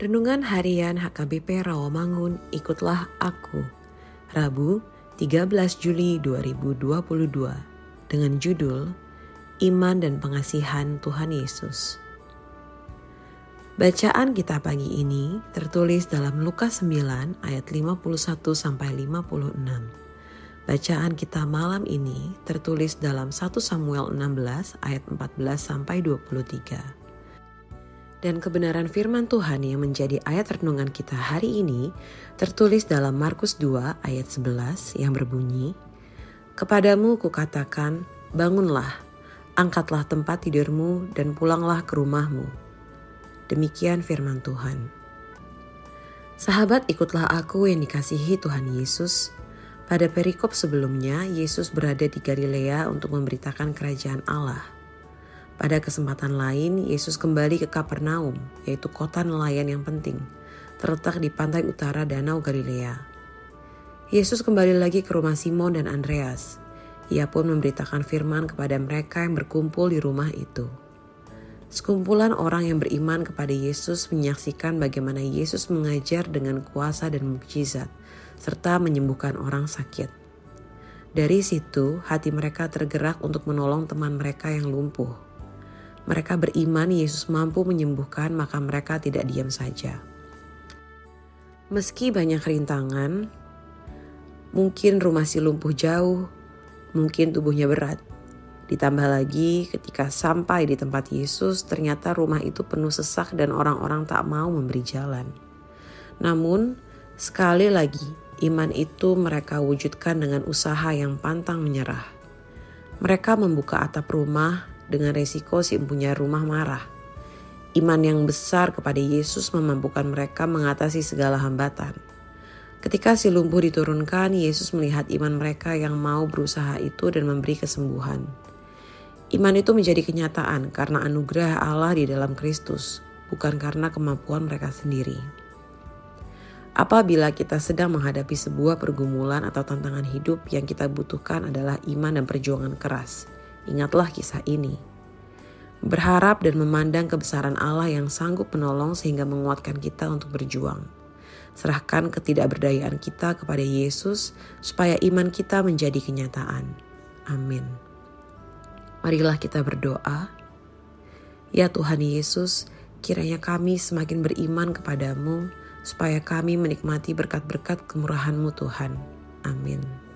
Renungan Harian HKBP Rawamangun, ikutlah aku. Rabu, 13 Juli 2022 dengan judul Iman dan Pengasihan Tuhan Yesus. Bacaan kita pagi ini tertulis dalam Lukas 9 ayat 51 sampai 56. Bacaan kita malam ini tertulis dalam 1 Samuel 16 ayat 14 sampai 23 dan kebenaran firman Tuhan yang menjadi ayat renungan kita hari ini tertulis dalam Markus 2 ayat 11 yang berbunyi, Kepadamu kukatakan, bangunlah, angkatlah tempat tidurmu dan pulanglah ke rumahmu. Demikian firman Tuhan. Sahabat ikutlah aku yang dikasihi Tuhan Yesus. Pada perikop sebelumnya, Yesus berada di Galilea untuk memberitakan kerajaan Allah – pada kesempatan lain, Yesus kembali ke Kapernaum, yaitu kota nelayan yang penting, terletak di pantai utara Danau Galilea. Yesus kembali lagi ke rumah Simon dan Andreas. Ia pun memberitakan firman kepada mereka yang berkumpul di rumah itu. Sekumpulan orang yang beriman kepada Yesus menyaksikan bagaimana Yesus mengajar dengan kuasa dan mukjizat, serta menyembuhkan orang sakit. Dari situ, hati mereka tergerak untuk menolong teman mereka yang lumpuh mereka beriman Yesus mampu menyembuhkan, maka mereka tidak diam saja. Meski banyak rintangan, mungkin rumah si lumpuh jauh, mungkin tubuhnya berat. Ditambah lagi ketika sampai di tempat Yesus, ternyata rumah itu penuh sesak dan orang-orang tak mau memberi jalan. Namun, sekali lagi, iman itu mereka wujudkan dengan usaha yang pantang menyerah. Mereka membuka atap rumah dengan resiko si empunya rumah marah. Iman yang besar kepada Yesus memampukan mereka mengatasi segala hambatan. Ketika si lumpuh diturunkan, Yesus melihat iman mereka yang mau berusaha itu dan memberi kesembuhan. Iman itu menjadi kenyataan karena anugerah Allah di dalam Kristus, bukan karena kemampuan mereka sendiri. Apabila kita sedang menghadapi sebuah pergumulan atau tantangan hidup, yang kita butuhkan adalah iman dan perjuangan keras. Ingatlah kisah ini. Berharap dan memandang kebesaran Allah yang sanggup menolong sehingga menguatkan kita untuk berjuang. Serahkan ketidakberdayaan kita kepada Yesus supaya iman kita menjadi kenyataan. Amin. Marilah kita berdoa. Ya Tuhan Yesus, kiranya kami semakin beriman kepadamu supaya kami menikmati berkat-berkat kemurahan-Mu Tuhan. Amin.